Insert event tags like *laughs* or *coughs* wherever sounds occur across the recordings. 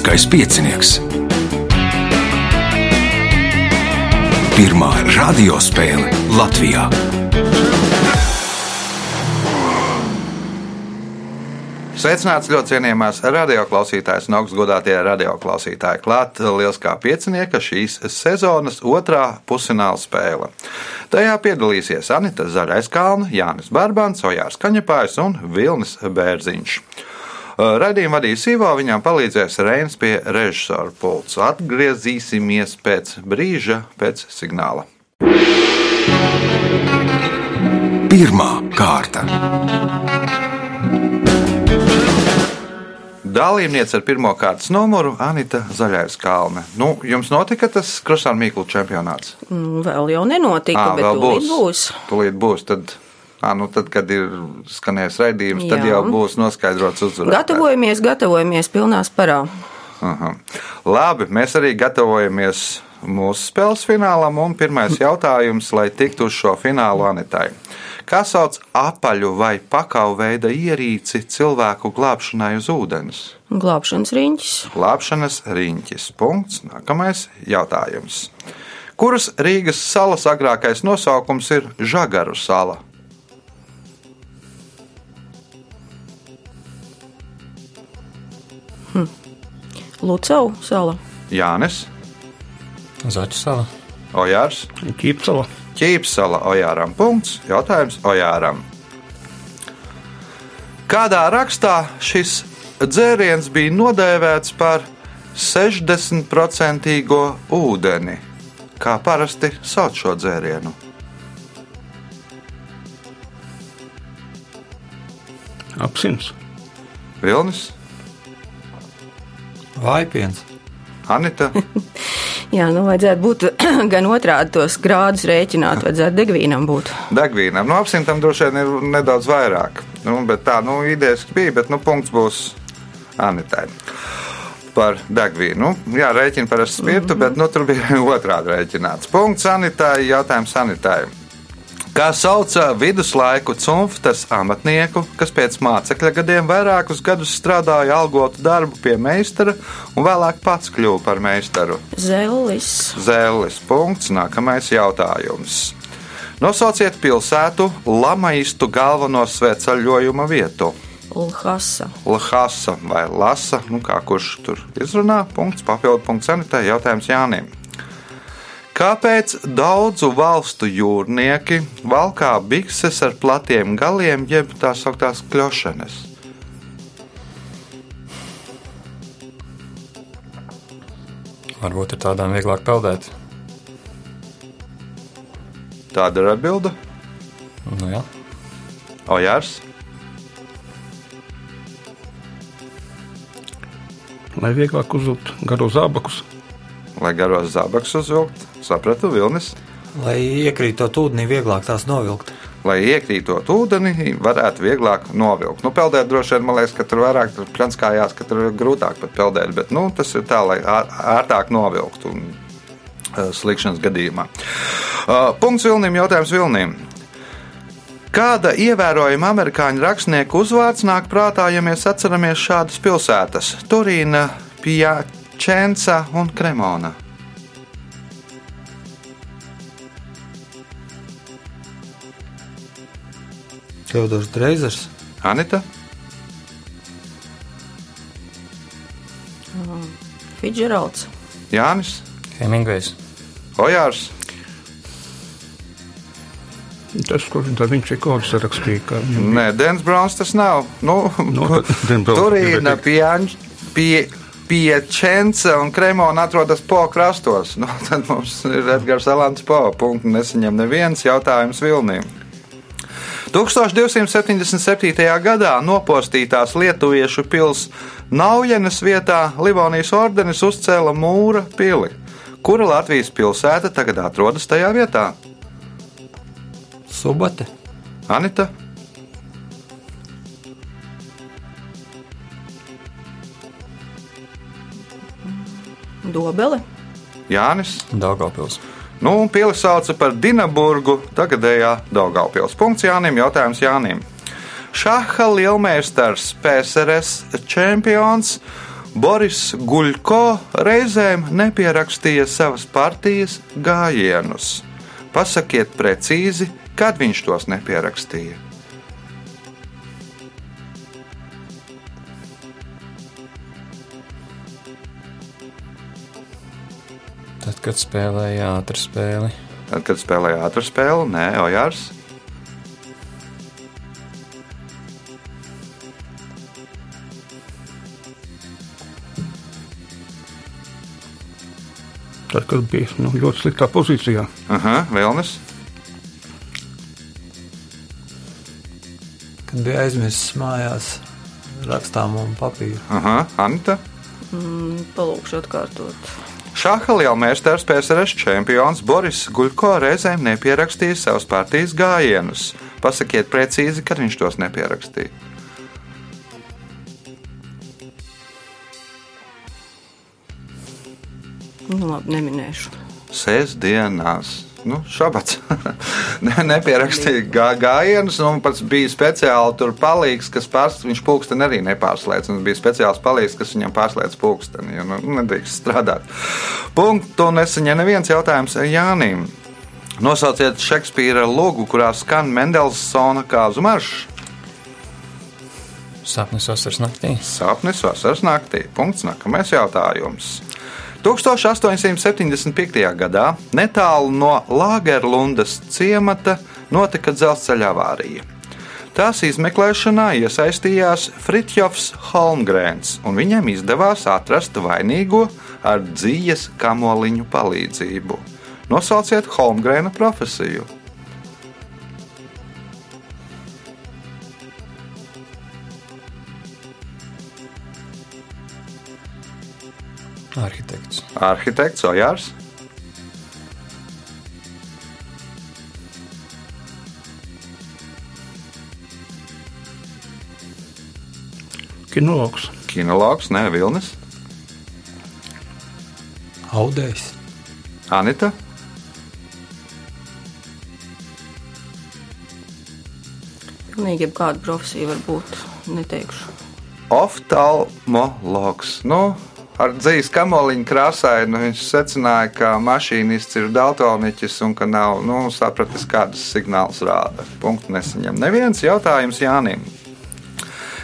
Lieliskais piecinieks. Pirmā radiospēle Latvijā. Sveicināts ļoti cienījamās radioklausītājas un augstgadātie radioklausītāji. Klāt liels kā piecinieka šīs sezonas otrā pusfināla spēle. Tajā piedalīsies Anita Zaļaiskalna, Jānis Barbans, Ojārs Kaņepājs un Vilnis Bērziņš. Radījumu vadīs Ivo, viņam palīdzēs Reinas pie režisora pults. Atgriezīsimies pēc brīža, pēc signāla. Pirmā kārta. Dalībniece ar pirmā kārtas numuru Anita Zaļais Kalne. Nu, jums notika tas Krustāna Mīklu čempionāts? Nu, vēl jau nenotika, Ā, bet tūlīt būs. Tūlīt būs. Tad, ā, nu, tad, kad ir skanējis raidījums, tad Jā. jau būs noskaidrots uzvarētājs. Gatavojamies, gatavojamies pilnā sparā. Aha. Labi, mēs arī gatavojamies mūsu spēles finālam. Un pirmais jautājums, lai tiktu uz šo finālu Anitai. Kā sauc apaļu vai pakauju veida ierīci cilvēku glābšanai uz ūdens? Glābšanas riņķis. Glābšanas riņķis. Punkts. Nākamais jautājums. Kuras Rīgas salas agrākais nosaukums ir Žagaru sala? Lucau sala. Jānis, Zaķu sala. Ojārs, Ķīpsala. Ķīpsala Ojāram. Punkts. Jautājums Ojāram. Kādā rakstā šis dzēriens bija nodēvēts par 60% ūdeni? Kā parasti sauc šo dzērienu? Apsims. Vilnis, Vaipiens. Anita, *laughs* Jā, nu vajadzētu būt *clears throat* gan otrādi tos grādus rēķināt, vajadzētu degvīnam būt. degvīnam. Nu, apsimtam droši vien ir nedaudz vairāk. Nu, bet tā, nu, idejas bija, bet nu, punkts būs Anitai. Par degvīnu. Nu, jā, rēķina parasti spirtu, mm -hmm. bet nu, tur bija *laughs* otrādi rēķināts. Punkts Anitai, jautājums Anitai. Kā sauca viduslaiku cunftas amatnieku, kas pēc mācekļa gadiem vairākus gadus strādāja algotu darbu pie meistara un vēlāk pats kļuva par meistaru? Zellis, Zēlis. Punkts. Nākamais jautājums. Nosauciet pilsētu Lamaistu galveno sveceļojuma vietu. Lhasa, Lhasa vai Lasa, nu kā kurš tur izrunā. Punkts, papildu punkts Anitai. Jautājums Jānim. Kāpēc daudzu valstu jūrnieki valkā bikses ar platiem galiem, jeb tā sauktās kļošanas? Varbūt ar tādām vieglāk peldēt. Tāda ir atbilde. Nu, jā. Ojārs, Lai vieglāk uzvilkt garo zābakus. Lai garos zābaks uzvilkt, sapratu Vilnis. Lai iekrītot ūdenī, vieglāk tās novilkt. lai iekrītot ūdenī, varētu vieglāk novilkt. Nu, peldēt droši vien, man liekas, ka tur vairāk tur pļanskājās, ka tur ir grūtāk pat peldēt, bet nu, tas ir tā, lai ērtāk novilktu un slikšanas gadījumā. Punkts Vilnim, jautājums Vilnim. Kāda ievērojama amerikāņu rakstnieku uzvārds nāk prātā, ja mēs atceramies šādas pilsētas - Turīna, Piačenca un Kremona? Teodors Dreizers, Anita, Fidžeralds, Jānis, Hemingvejs. Ojārs, Tas, ko tā viņš ir kodus rakstīja. ka Nē, Dens Browns tas nav. Nu, Nu, Dan Browns Turīna, gribēja Pianč, pie, Piečence un Kremona atrodas Po krastos. Nu, *laughs* tad mums ir Edgars Alants Po. Punktu nesaņem neviens jautājums Vilnīm. 1277. gadā nopostītās lietuviešu pilsētas Naujenes vietā Livonijas ordenis uzcēla mūra pili. Kura Latvijas pilsēta tagad atrodas tajā vietā? Subate, Anita, Dobele, Jānis. Daugavpils. Nu, pili sauca par Dinaburgu, tagadējā Daugaupils. Punkts Jānim, jautājums Jānim. Šaha lielmeistars, PSRS čempions Boris Guļko reizēm nepierakstīja savas partijas gājienus. Pasakiet precīzi, kad viņš tos nepierakstīja. Tad, kad spēlēja ātrā spēli, Tad, kad spēlēja ātrā spēle, nē, Ojārs. Tad, kad bija nu, ļoti sliktā pozīcijā, Aha, Vilnis. Kad bija aizmirsis mājās rakstāmu un papīru. Aha, Anita. Palūkšu atkārtot. Šāda liela meistars PSRS čempions Boris Guļko reizēm nepierakstīja savus partijas gājienus. Pasakiet precīzi, kad viņš tos nepierakstīja. Nu, labi, neminēšu. Sēsdienās. Nu, šabats. *laughs* Ne- Nepierakstīja gā, gājienus, un pats bija speciāli tur palīgs, kas pārs, viņš pulksteni arī nepārslēdz. Un bija speciāls palīgs, kas viņam pārslēdz pulksteni. Jo, nu, nedrīkst strādāt. Punktu nesaņem neviens jautājums Jānim. Nosauciet Šekspīra lūgu, kurā skan Mendelsona kāzu maršs. sapnis vasaras naktī. Sapnis vasaras naktī. Punkts. Nākamais jautājums. 1875. gadā netālu no Lāgerlundas ciemata notika dzelzceļa avārija. Tās izmeklēšanā iesaistījās Fritjofs Holmgrēns, un viņam izdevās atrast vainīgo ar dzīves kamoliņu palīdzību. Nosauciet Holmgrēna profesiju. Arhitekts. Arhitekts Ojārs. kinologs, Kinologs, Nē, Vilnis, Audējs. Anita. Pilnīgi jebkāda profesija var būt. Neteikšu. Oftalmologs. Nu, ar dzīves kamoliņu krāsainu viņš secināja, ka mašīnists ir daltoniķis un ka nav nu, sapratis, kādas signālus rāda. Punktu nesaņem. Neviens jautājums Jānim.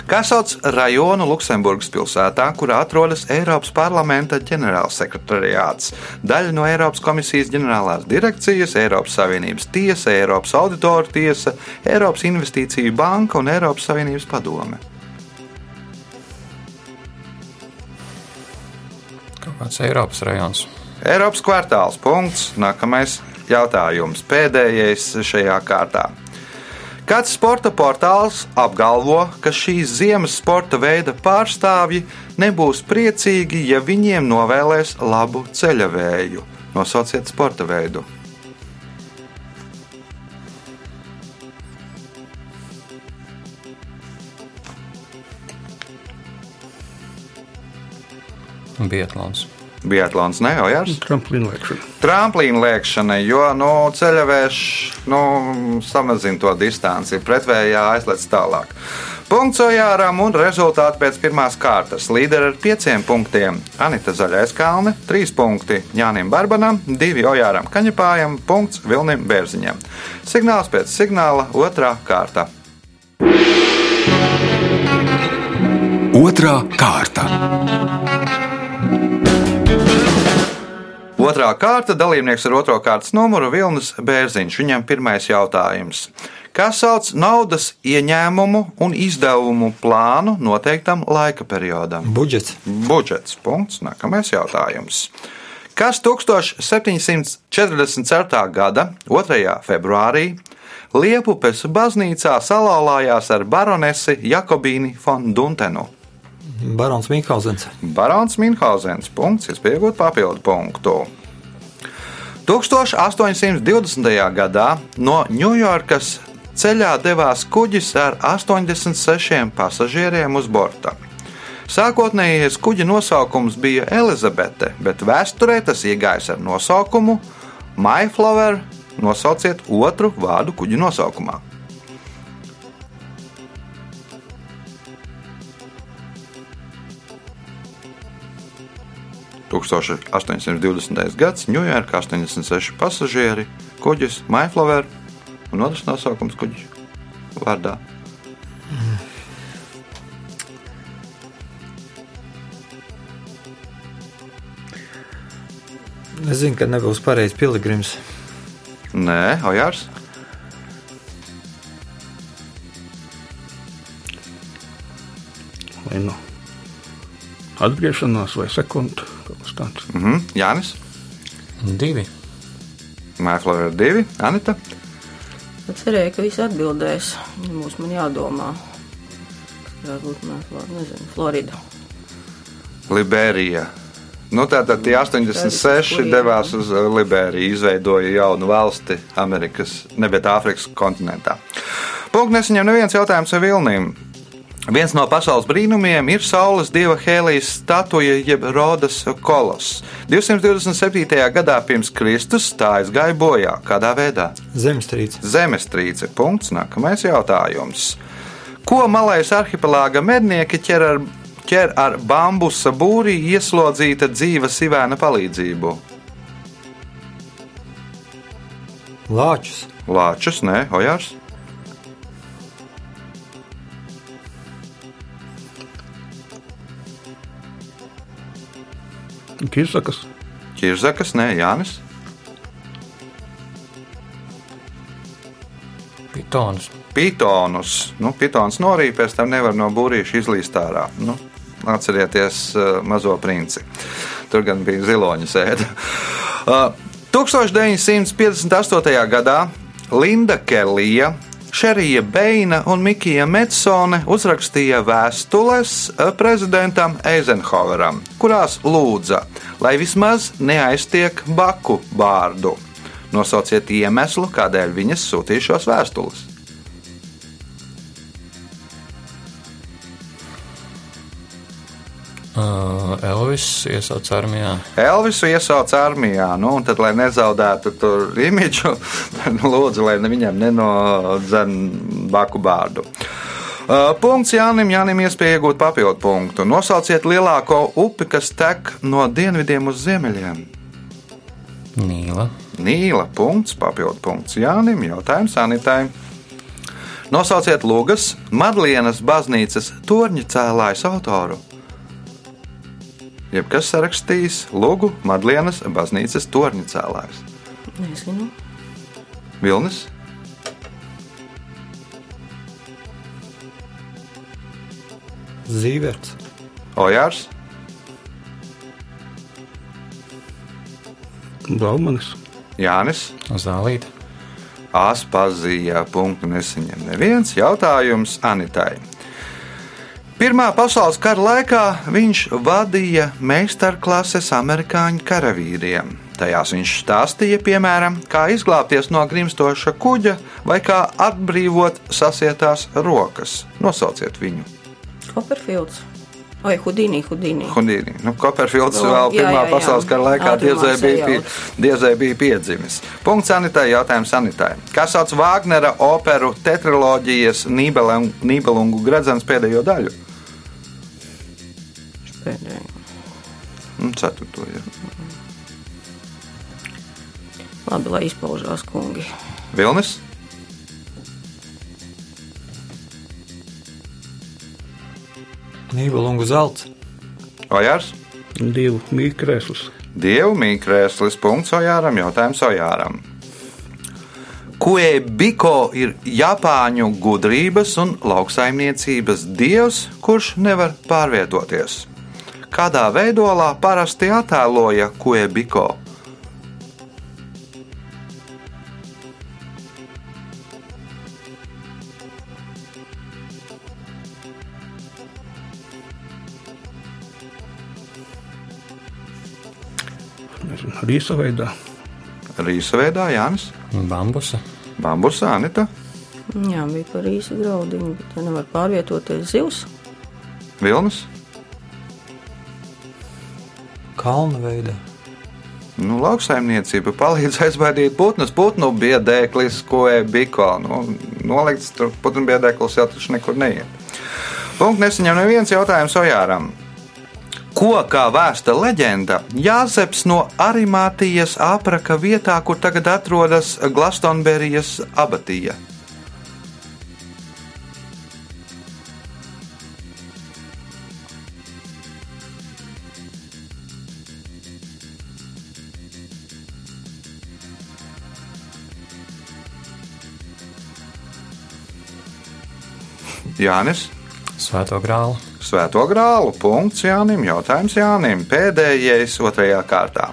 Kā sauc rajonu Luksemburgas pilsētā, kurā atrodas Eiropas parlamenta ģenerālsekretariāts, daļa no Eiropas komisijas ģenerālās direkcijas, Eiropas Savienības tiesa, Eiropas auditoru tiesa, Eiropas Investīciju banka un Eiropas Savienības padome? Kāds Eiropas rajons. Eiropas kvartāls. Punkts. Nākamais jautājums. Pēdējais šajā kārtā. Kāds sporta portāls apgalvo, ka šīs ziemas sporta veida pārstāvji nebūs priecīgi, ja viņiem novēlēs labu ceļavēju? Nosauciet sporta veidu. Biatlons. Biatlons, ne jau jārs? tramplīna lēkšana. Tramplīna lēkšana, jo nu, ceļavējš nu, samazina to distanci, pretvējā aizlec tālāk. Punkts Ojāram un rezultāti pēc pirmās kārtas. Līderi ar pieciem punktiem Anita Zaļais Kalne, trīs punkti Jānim Barbanam, divi Ojāram Kaņepājam, punkts Vilnim Bērziņam. Signāls pēc signāla otrā kārta. Otra kārta. Otrā kārta dalībnieks ar otro kārtas numuru Vilnis Bērziņš. Viņam pirmais jautājums. Kā sauc naudas ieņēmumu un izdevumu plānu noteiktam laika periodam? Budžets. Budžets. Punkts. Nākamais jautājums. Kas 1744. gada 2. februārī Liepupes baznīcā salauzās ar baronesi Jakobīni von Duntenu? Barons Mikhausens. Barons Minhausens. Punkts, iespējot papildu punktu. 1820. gadā no Ņujorkas ceļā devās kuģis ar 86 pasažieriem uz borta. Sākotnējais kuģa nosaukums bija Elizabete, bet vēsturē tas iegājis ar nosaukumu Mayflower. Nosauciet otru vārdu kuģa nosaukumā. 1820. gads, Ņujorkā 86 pasažieri, kuģis Maiflover un otrs nosaukums kuģis vārdā. Es zinu, ka nebūs pareizs piligrims. Nē, Ojārs. Vai nu atgriešanās vai kas tāds. Mhm. Jānis, Divi. Maiflover 2, Anita, Es cerēju, ka visi atbildēs. Būs man jādomā. Varētu būt, nē, Flor- nezinu, Florida. Liberija. Nu, tātad tie 86 devās uz uh, Liberiju, izveidoja jaunu valsti Amerikas, ne bet Āfrikas kontinentā. Punkts nesaņem neviens jautājums ar Vilnīm. Viens no pasaules brīnumiem ir Saules dieva Hēlijas statuja, jeb Rodas kolos. 227. gadā pirms Kristus tā aizgāja bojā. Kādā veidā? Zemestrīce. Zemestrīce. Punkts. Nākamais jautājums. Ko malais arhipelāga mednieki ķer ar, ķer ar bambusa būrī ieslodzīta dzīva sivēna palīdzību? Lāčus. Lāčus, nē, ojārs. Kirsakas, Kirzakas, nē, Jānis. Pitons. Pitonus. Nu, pitons norīja, pēc tam nevar no būrīša izlīst ārā. Nu, atcerieties uh, mazo princi. Tur gan bija ziloņa sēde. Uh, 1958. gadā Linda Kelija, Šerija Beina un Mikija Medsone uzrakstīja vēstules uh, prezidentam Eizenhoweram, kurās lūdza, lai vismaz neaiztiek Baku bārdu. Nosauciet iemeslu, kādēļ viņas sūtīja šos vēstules. Uh, Elvis iesauc armijā. Elvisu iesauca armijā, nu, un tad, lai nezaudētu tur imidžu, *laughs* lūdzu, lai viņam nenodzen baku bārdu. Uh, punkts Jānim. Jānim iespēja iegūt papildu punktu. Nosauciet lielāko upi, kas tek no dienvidiem uz ziemeļiem. Nīla. Nīla punkts, papildu punkts Jānim. Jautājums Anitai. Nosauciet Lūgas, Madlienas baznīcas torņa cēlājs autoru. Jebkas sarakstījis Lūgu, Madlienas baznīcas torņa cēlājs. Nezinu. Vilnis, Zīverts. Ojārs, Blaumanis, Jānis, Zālīte. Aspazīja punktu nesaņem neviens jautājums Anitai. Pirmā pasaules kara laikā viņš vadīja meistarklases amerikāņu karavīriem. Tajās viņš stāstīja, piemēram, kā izglābties no grimstoša kuģa vai kā atbrīvot sasietās rokas. Nosauciet viņu. Copperfields. Vai Hudīnī, Hudīnī. Hundīni. Nu, Copperfields O, vēl jā, Pirmā jā, jā. pasaules kara laikā diezai bija, pie, diezai bija piedzimis. Punkts sanitai, jautājums sanitai. Kā sauc Vāgnera operu tetraloģijas Nībelung- Nībelungu gredzens pēdējo daļu? Pēdējā. Nu, ceturto, jā. Labi, lai izpaužās kungi. Vilnis, Nībelungu zelts. Ojārs, divu mīkrēslus, Dievu mīkrēslis, punkts Ojāram, jautājums Ojāram. Kuebiko ir Japāņu gudrības un lauksaimniecības dievs, kurš nevar pārvietoties. Kādā veidolā parasti attēloja Kuebiko? rīsa veidā, Rīsa veidā, Jānis, Bambusa. Bambusa, Anita, Jā, bija par īsu graudiņu, bet nevar pārvietoties zivs. Vilnis. Kalna veidā. Nu, lauksaimniecība palīdz aizbaidīt putnus. Putnu biedēklis, ko ebiko. Nu, nolikts tur putnu biedēklis jau taču nekur neiet. Punkts nesaņem neviens jautājums Ojāram. Ko kā vēsta leģenda, Jāzeps no Arimātijas apraka vietā, kur tagad atrodas Glastonberijas abatija. Jānis. Svēto grālu. Svēto grālu. Punkts Jānim. Jautājums Jānim. Pēdējais otrajā kārtā.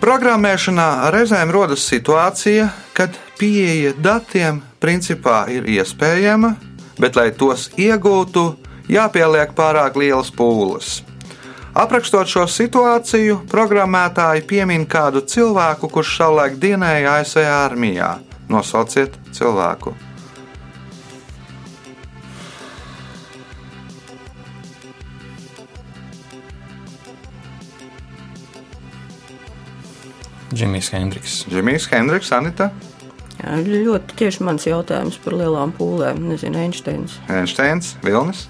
Programmēšanā reizēm rodas situācija, kad pieeja datiem principā ir iespējama, bet, lai tos iegūtu, jāpieliek pārāk lielas pūles. Aprakstot šo situāciju, programmētāji piemin kādu cilvēku, kurš savulaik dienēja ASV armijā. Nosauciet cilvēku! Džimijs Hendriks. Džimijs Hendriks, Anita. Jā, ļoti tieši mans jautājums par lielām pūlēm. Nezinu, Einsteins. Einsteins, Vilnis,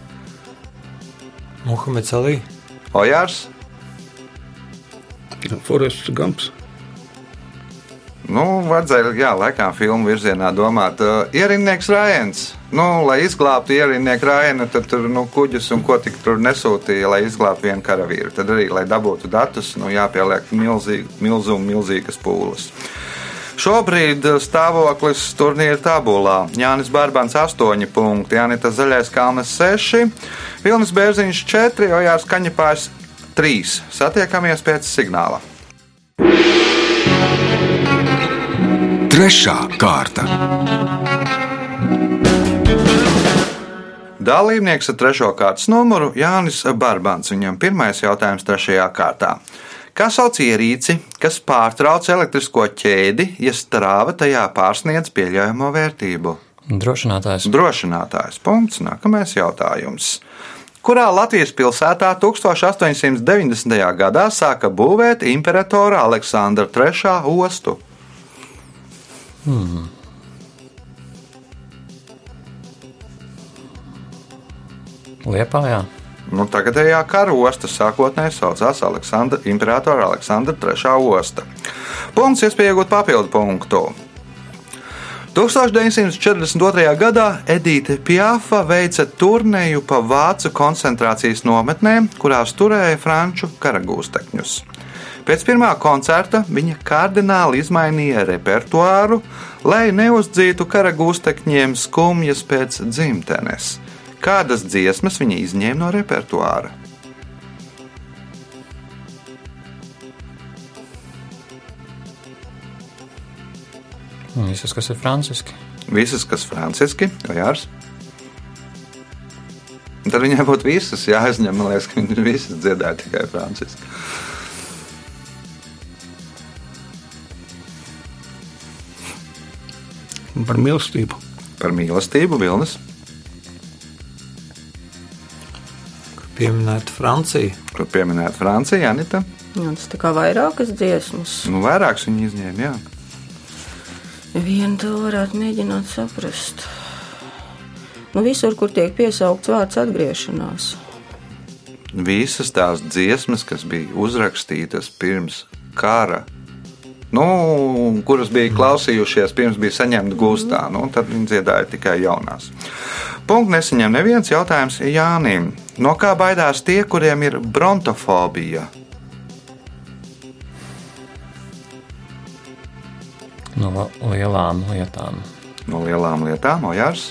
Muhameds Ali. Ojārs. Forests Gumps. Vajadzēja, jā, laikam, filmu virzienā domāt. Ierindnieks Rājens. Nu, lai izglābtu ierindnieku Rājenu, tad tur nu, kuģus un ko tik tur nesūtīja, lai izglābtu vienu karavīru. Tad arī, lai dabūtu datus, nu, jāpieliek milzīgi, milzu un milzīgas pūles. Šobrīd stāvoklis turnīra tabulā. Jānis Barbans 8 punkti, Jānis Zaļais Kalnes 6, Vilnis Bērziņš 4, Ojārs Kaņepājs 3. Satiekamies pēc signāla. Trešā kārta. Dalībnieks ar trešo kārtas numuru Jānis Barbans. Viņam pirmais jautājums trešajā kārtā. Kā sauc ierīci, kas pārtrauc elektrisko ķēdi, ja strāva tajā pārsniedz pieļaujamo vērtību? Drošinātājs. Drošinātājs. Punkts. Nākamais jautājums. Kurā Latvijas pilsētā 1890. gadā sāka būvēt imperatora Aleksandra III ostu? Liepājā. Nu, tagadējā kara osta sākotnēji saucās Aleksandra, Imperatora Aleksandra III osta. Punkts, iespēja iegūt papildu punktu. 1942. gadā Edīte Piafa veica turnēju pa vācu koncentrācijas nometnēm, kurās turēja franču karagūstekņus. Pēc pirmā koncerta viņa kardināli izmainīja repertuāru, lai neuzdzītu karagūstekņiem skumjas pēc dzimtenes. Kādas dziesmas viņa izņēma no repertuāra? Visas, kas ir franciski. Visas, kas franciski, vai jārs? Tad viņai būtu visas jāizņem. Man liekas, ka viņi visas dziedāja tikai franciski. Un par mīlestību. Par mīlestību, Vilnis, Pieminēt Franciju. kur pieminēta Francija, Anita. Jā, tas tā kā vairākas dziesmas. Nu, vairākas viņa izņēma, jā. Vienu to varētu mēģināt saprast. Nu, visur, kur tiek piesaukts vārds atgriešanās. Visas tās dziesmas, kas bija uzrakstītas pirms kara, nu, kuras bija klausījušies, pirms bija saņemta gūstā, nu, tad viņi dziedāja tikai jaunās. Punkts nesaņem neviens jautājums Jānim. No kā baidās tie, kuriem ir brontofobija? No lielām lietām. No lielām lietām, Ojārs.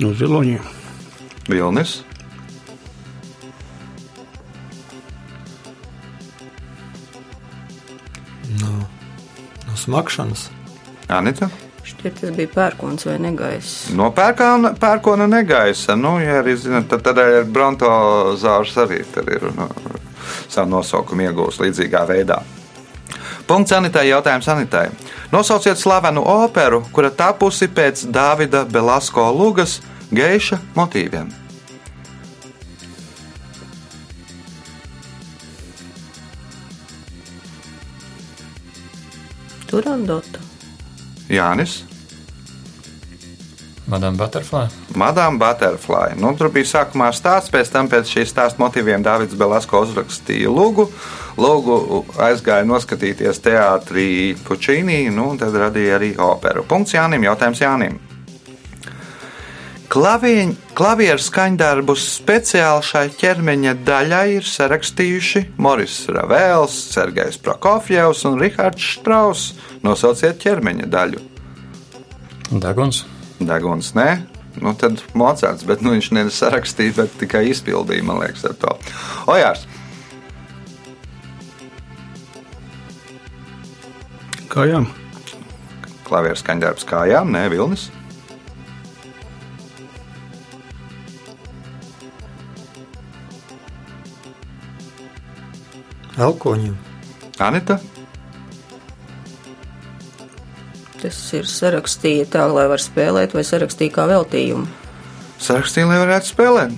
No ziloņiem. Vilnis, No, no smakšanas. Anita. Šķiet, tas bija pērkons vai negaiss. No pērkona, pērkona negaisa. Nu, ja arī zināt, tad, tad ir brontozārs arī tur ir nu, savu nosaukumu iegūst līdzīgā veidā. Punkts Anitai. Jautājums Anitai. Nosauciet slavenu operu, kura tapusi pēc Dāvida Belasko lugas geiša motīviem. Turandota. Jānis. Madame Butterfly. Madame Butterfly. Nu, tur bija sākumā stāsts, pēc tam pēc šīs stāsta motīviem Dārvids Belasko uzrakstīja lūgu. Lūgu aizgāja noskatīties teātrī Pučīnī, nu, un tad radīja arī operu. Punkts Jānim, jautājums Jānim. Klavieru skaņdarbus speciāli šai ķermeņa daļai ir sarakstījuši Moris Ravēls, Sergejs Prokofjevs un Rihards Strauss. Nosauciet ķermeņa daļu. Deguns. Deguns, nē. Nu, tad Mocards, bet nu, viņš nevis sarakstīja, bet tikai izpildīja, man liekas, ar to. Ojārs, Kājām. klavieru skaņdarbs kājām, nē, Vilnis. Elkoņiem. Anita, Tas ir sarakstīja tā, lai var spēlēt, vai sarakstīja kā veltījumu. sarakstīja, lai varētu spēlēt.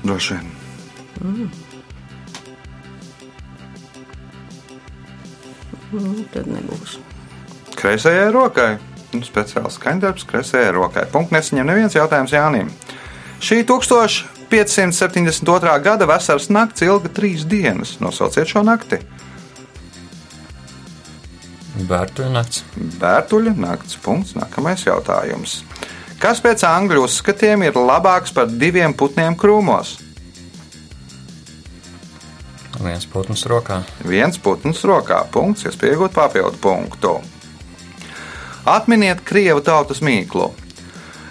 Droši vien. Nu, tad nebūs. Kreisajai rokai. Nu, speciāls skaņdarbs kreisajai rokai. Punkts nesaņem neviens jautājums Jānim. Šī 1572. gada vasaras nakts ilga trīs dienas. Nosauciet šo nakti. Bērtuļu nakts. Bērtuļa nakts. Punkts. Nākamais jautājums. Kas pēc angļu uzskatiem ir labāks par diviem putniem krūmos? Viens putns rokā. Viens putns rokā. Punkts, iespējot papildu punktu. Atminiet krievu tautas mīklu.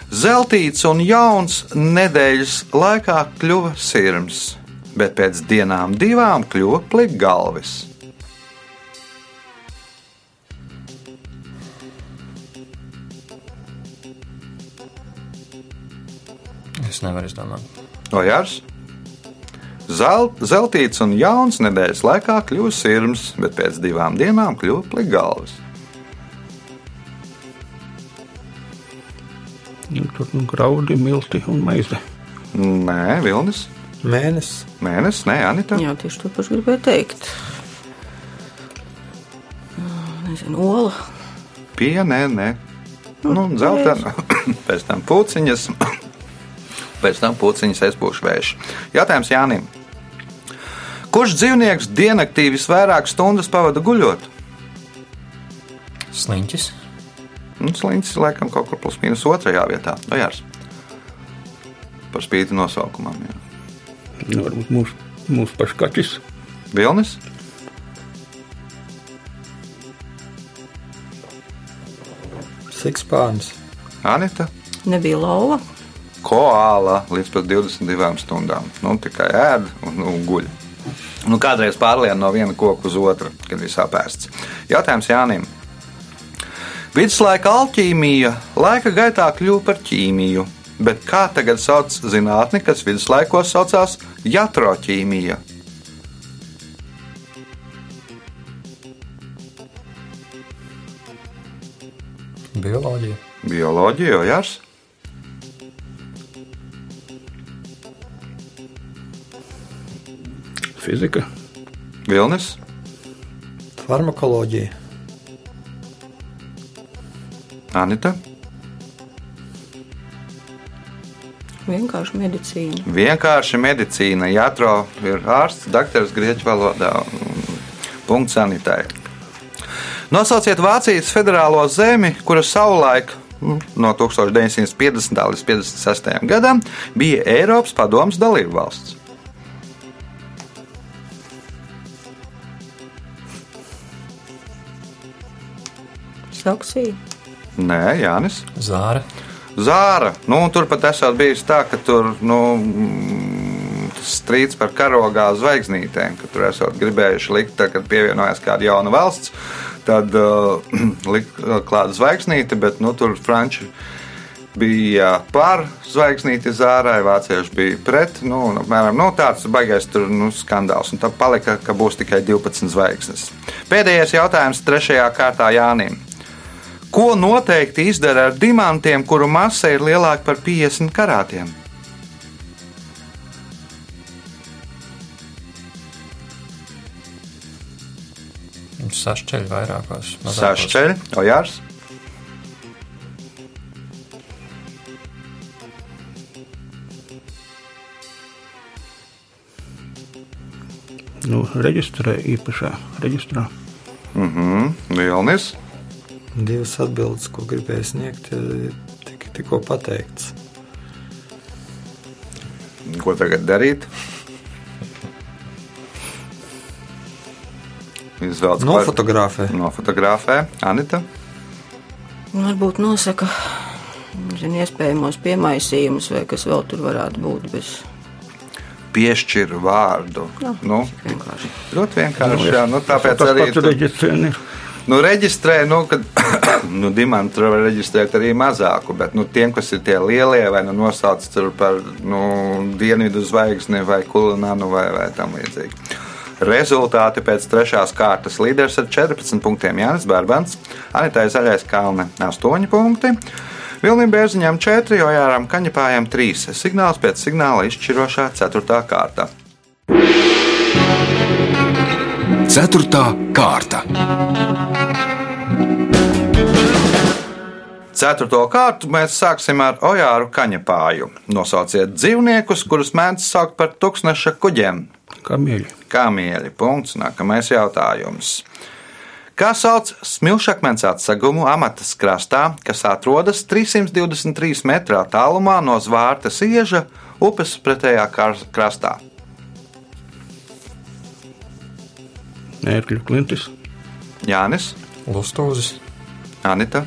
Zeltīts un jauns nedēļas laikā kļuva sirms, bet pēc dienām divām kļuva plikgalvis. Es nevaru izdomāt. Ojārs. Zel, zeltīts un jauns nedēļas laikā kļuva sirms, bet pēc divām dienām kļuva plikgalvis. Tur nu, graudi, milti un maize. Nē, Vilnis. Mēnesis. Mēnesis, nē, Anita. Jā, tieši to pašu gribēju teikt. Nezinu, ola. Pienē, nē. Nu, zeltaina, *coughs* pēc tam puciņas, *coughs* pēc tam puciņas es būšu vējš. Jautājums Jānim. Kurš dzīvnieks diennaktī visvairāk stundas pavada guļot? Sliņķis. Nu, Sliņķis laikam kaut kur plus mīnus otrajā vietā. Ojārs. Par spīti nosaukumam. Jā. Nu, varbūt mūsu, mūsu pašu kaķis. Vilnis. Sikspārns. Anita. Nebija lauva. Koāla līdz pat 22 stundām. Nu, tikai ēd un, un guļ. Nu, kādreiz pārlien no viena koka uz otru, kad ir sapēsts. Jautājums Jānim. Viduslaika alķīmija laika gaitā kļuva par ķīmiju, bet kā tagad sauc zinātni, kas viduslaikos saucās jatroķīmija? Bioloģija. Bioloģija, Jārs. Fizika. Vilnis. Farmakoloģija. Anita. Vienkārši medicīna. Vienkārši medicīna. Jātro ir ārsts, doktors grieķu valodā. Punkts sanitai. Nosauciet Vācijas federālo zemi, kura savulaik no 1950. līdz 56. gadam bija Eiropas padomus dalību valsts. Saksija. Nē, Jānis. Zāra. Zāra. Nu, tur pat esot bijis tā, ka tur nu, strīds par karogā zvaigznītēm, ka tur esot gribējuši likt, tā, kad pievienojās kāda jauna valsts, tad uh, *clears throat* likt uh, klāt zvaigznīti, bet nu, tur franči bija par zvaigznīti zārai, vācieši bija pret. Nu, apmēram, nu, tāds baigais tur, nu, skandāls. Un tad palika, ka būs tikai 12 zvaigznes. Pēdējais jautājums trešajā kārtā Jānim. Ko noteikti izdara ar dimantiem, kuru masa ir lielāka par 50 karātiem? Sašķeļ vairākos. Sašķeļ, ojārs. Nu, reģistrē īpašā reģistrā. Mhm, mm Lielnis. -hmm. Divas atbildes, ko gribēju sniegt, ir tik, tikko pateikts. Ko tagad darīt? Izvēlēties Nofotografē. Nofotografē. Anita. Varbūt nosaka zin, iespējamos piemaisījumus, vai kas vēl tur varētu būt. Bez... Piešķir vārdu. Jā, Nu, vienkārši. ļoti vienkārši. Jā, nu, tāpēc arī pats tu- reģistrēni ir. Nu, reģistrē, nu, kad *coughs* nu, dimantu var reģistrēt arī mazāku, bet nu, tiem, kas ir tie lielie, vai nu nosauc par nu, dienvidu zvaigzni vai kulinānu vai, vai tam līdzīgi. Rezultāti pēc trešās kārtas līderis ar 14 punktiem Jānis Barbans, Anitai Zaļais Kalne 8 punkti. Vilnim Bērziņam 4, Ojāram Kaņepājam 3. Signāls pēc signāla izšķirošā 4. kārta. Ceturtā kārta. Ceturto kārtu mēs sāksim ar Ojāru Kaņepāju. Nosauciet dzīvniekus, kurus mēdz saukt par tūkstneša kuģiem. Kamieļi. Kamieļi. Punkts. Nākamais jautājums. Kā sauc smilšakmens atsegumu amatas krastā, kas atrodas 323 metrā tālumā no zvārta sieža upes pretējā krastā? Ērkļu klintis. Jānis, Lustūzis, Anita,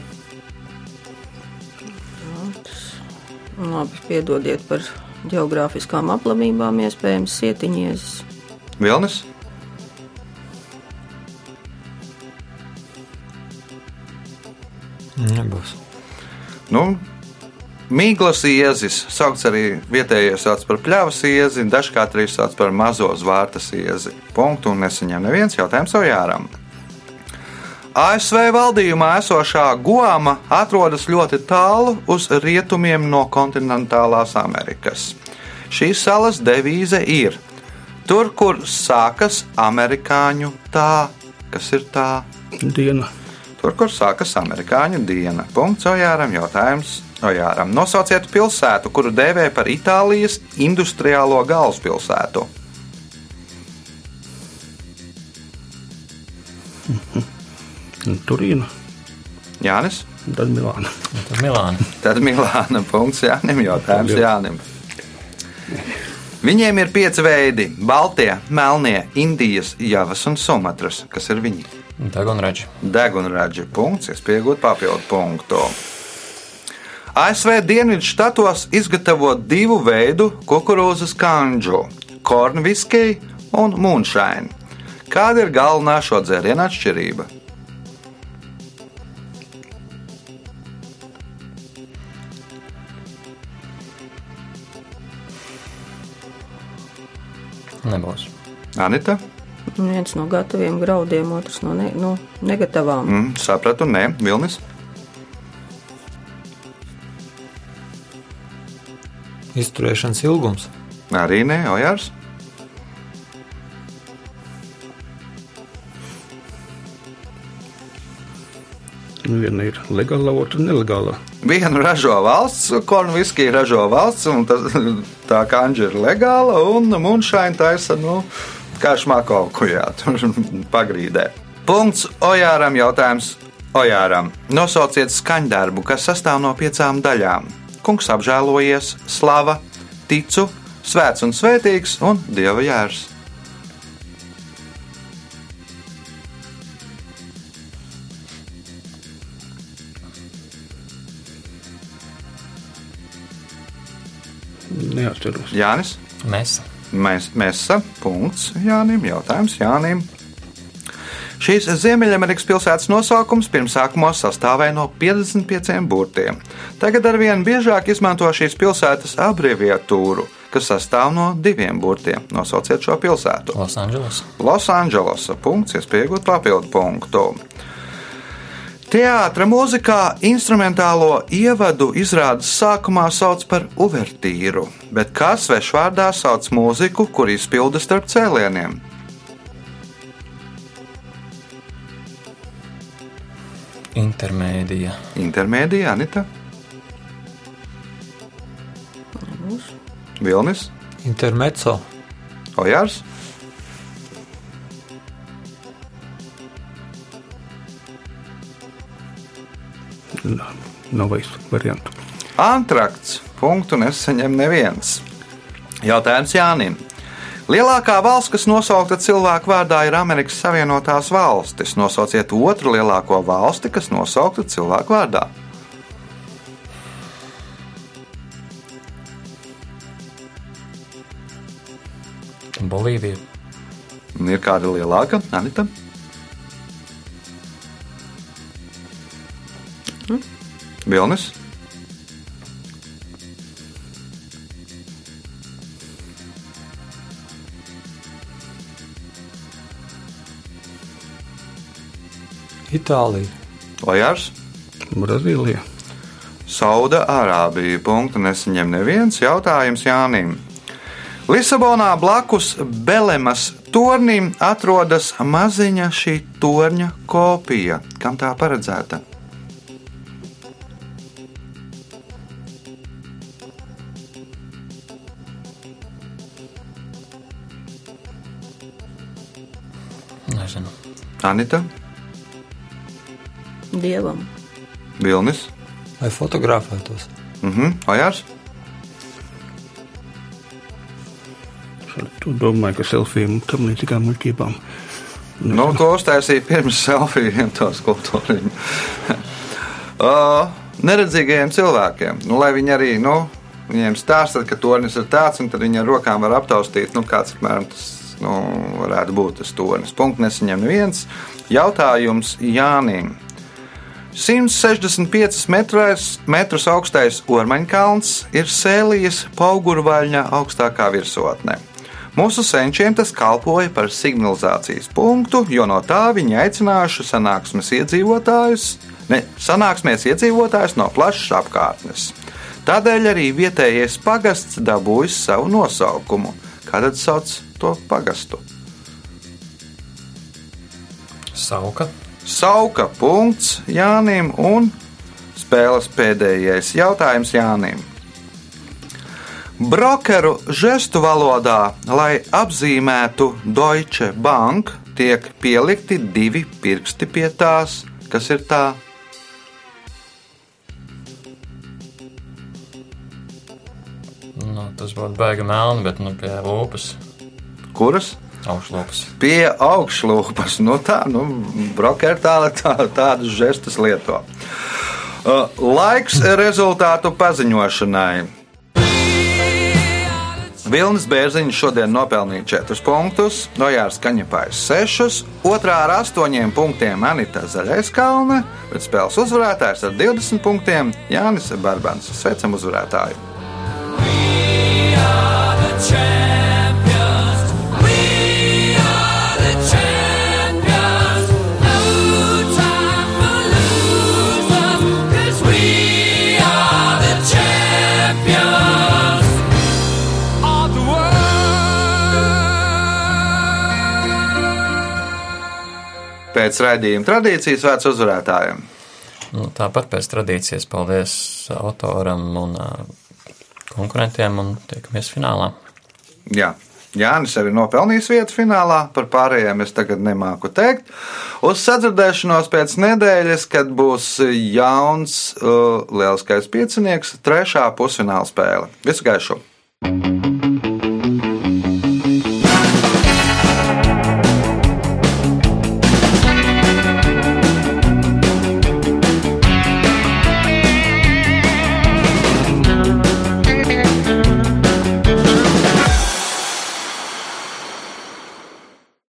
Labi, piedodiet par geogrāfiskām aplamībām, iespējams, sietiņiezes. Vilnis, Nebūs. Nu, Mīglas iezis, saukts arī vietējais sauc par pļavas iezi, dažkārt arī sauc par mazo zvārtas iezi. Punktu un nesaņem neviens jautājums Ojāram. ASV valdījumā esošā Guama atrodas ļoti tālu uz rietumiem no kontinentālās Amerikas. Šīs salas devīze ir tur, kur sākas amerikāņu tā, kas ir tā. Diena. Tur, kur sākas amerikāņu diena. Punkts Ojāram. Jautājums Ojāram. Nosauciet pilsētu, kuru dēvē par Itālijas industriālo galvaspilsētu. *laughs* Turīna. Jānis. Tad Milāna. tad Milāna. Tad Milāna. Punkts Jānim. Jautājums. Jānim. Viņiem ir pieci veidi - Baltie, Melnie, Indijas, Javas un Sumatras. Kas ir viņi? Dagunraģi, Degunraģi punkts, iespējot papildu punktu. ASV Dienvidu štatos izgatavo divu veidu kukurūzas kanģu - kornviskiju un mūnšainu. Kāda ir galvenā šo dzērienu atšķirība? Nebūs. Anita, Viens no gataviem graudiem, otrs no ne, nu, negatavām. mm, sapratu, nē, Vilnis. Izturēšanas ilgums. Arī nē, Ojārs. Viena ir legāla, otra nelegāla. Vienu ražo valsts, kornviskiju ražo valsts, un tas, *laughs* tā kanģa ir legāla, un mūnšaina taisa, nu, kā šmako jā, tur *laughs* pagrīdē. Punkts Ojāram jautājums Ojāram. Nosauciet skaņdarbu, kas sastāv no piecām daļām. Kungs apžēlojies, slava, ticu, svēts un svētīgs un dieva jērs. Neatceros. Jānis. Mēs. Mēs, mēsa, punkts Jānim, jautājums Jānim. Šīs Ziemeļamerikas pilsētas nosaukums pirmsākumos sastāvēja no 55 burtiem. Tagad arvien biežāk izmanto šīs pilsētas abreviatūru, kas sastāv no diviem burtiem. Nosauciet šo pilsētu. Losandželos, Losandželosa punkts, iespējot papildu punktu. Teātras mūzikā instrumentālo ievadu izrādes sākumā sauc par uvertīru, bet kā svešvārdā sauc mūziku, kur izpilda starp cēlieniem? intermēdija, Intermēdija, Anita, Vilnis, Intermezzo. Ojārs, nav vairs variantu. Antrakts. Punktu nesaņem neviens. Jautājums Jānim. Lielākā valsts, kas nosaukta cilvēku vārdā, ir Amerikas Savienotās valstis. Nosauciet otru lielāko valsti, kas nosaukta cilvēku vārdā. Bolīvija. Ir kāda lielāka? Anita? Vilnis? Itālija. Ojārs? Brazīlija. Sauda Arābija. Punktu nesaņem neviens jautājums Jānim. Lisabonā blakus Belemas tornim atrodas maziņa šī torņa kopija. Kam tā paredzēta? Anita, Dievam. Vilnis, Lai fotografētos. mhm, Ojārs. Tu domāju, ka selfijām tam līdzīgām muļķībām. Nu, to uztaisīja pirms selfijiem, to skulptūriņu. *laughs* uh, neredzīgajiem cilvēkiem, nu, lai viņi arī, nu, viņiem stāsta, ka tornis ir tāds, un tad viņi ar rokām var aptaustīt, nu, kāds apmēram tas nu, varētu būt tas tornis. Punkts nesaņem neviens. Jautājums Jānim. 165 metrais, metrus augstais Ormaņkalns ir Sēlijas paugurvaļņa augstākā virsotne. Mūsu senčiem tas kalpoja par signalizācijas punktu, jo no tā viņi aicinājuši sanāksmes iedzīvotājus, ne, sanāksmēs iedzīvotājus no plašas apkārtnes. Tādēļ arī vietējais pagasts dabūjis savu nosaukumu. Kā tad sauc to pagastu? Sauka. Sauka punkts Jānim un spēles pēdējais jautājums Jānim. Brokeru žestu valodā, lai apzīmētu Deutsche Bank, tiek pielikti divi pirksti pie tās, kas ir tā. Tas būtu baigi melni, bet nu, pie lūpas, Kuras? augšlūpas. Pie augšlūpas. Nu tā, nu, brokeri tā, tā, tādas žestus lieto. Uh, Laiks rezultātu paziņošanai. Vilnis Bērziņš šodien nopelnīja 4 punktus, Nojārs Kaņepājs 6, otrā ar 8 punktiem Anita Zaļaiskalne, bet spēles uzvarētājs ar 20 punktiem Jānis Barbans. Sveicam uzvarētāju! Pēc raidījuma tradīcijas vērts uzvarētājiem. Nu, tāpat pēc tradīcijas paldies autoram un uh, konkurentiem un tiekamies finālā. Jā. Jānis arī nopelnījis vietu finālā, par pārējiem es tagad nemāku teikt. Uz sadzirdēšanos pēc nedēļas, kad būs jauns uh, lielskais piecinieks, trešā pusfināla spēle. Visu gaišu!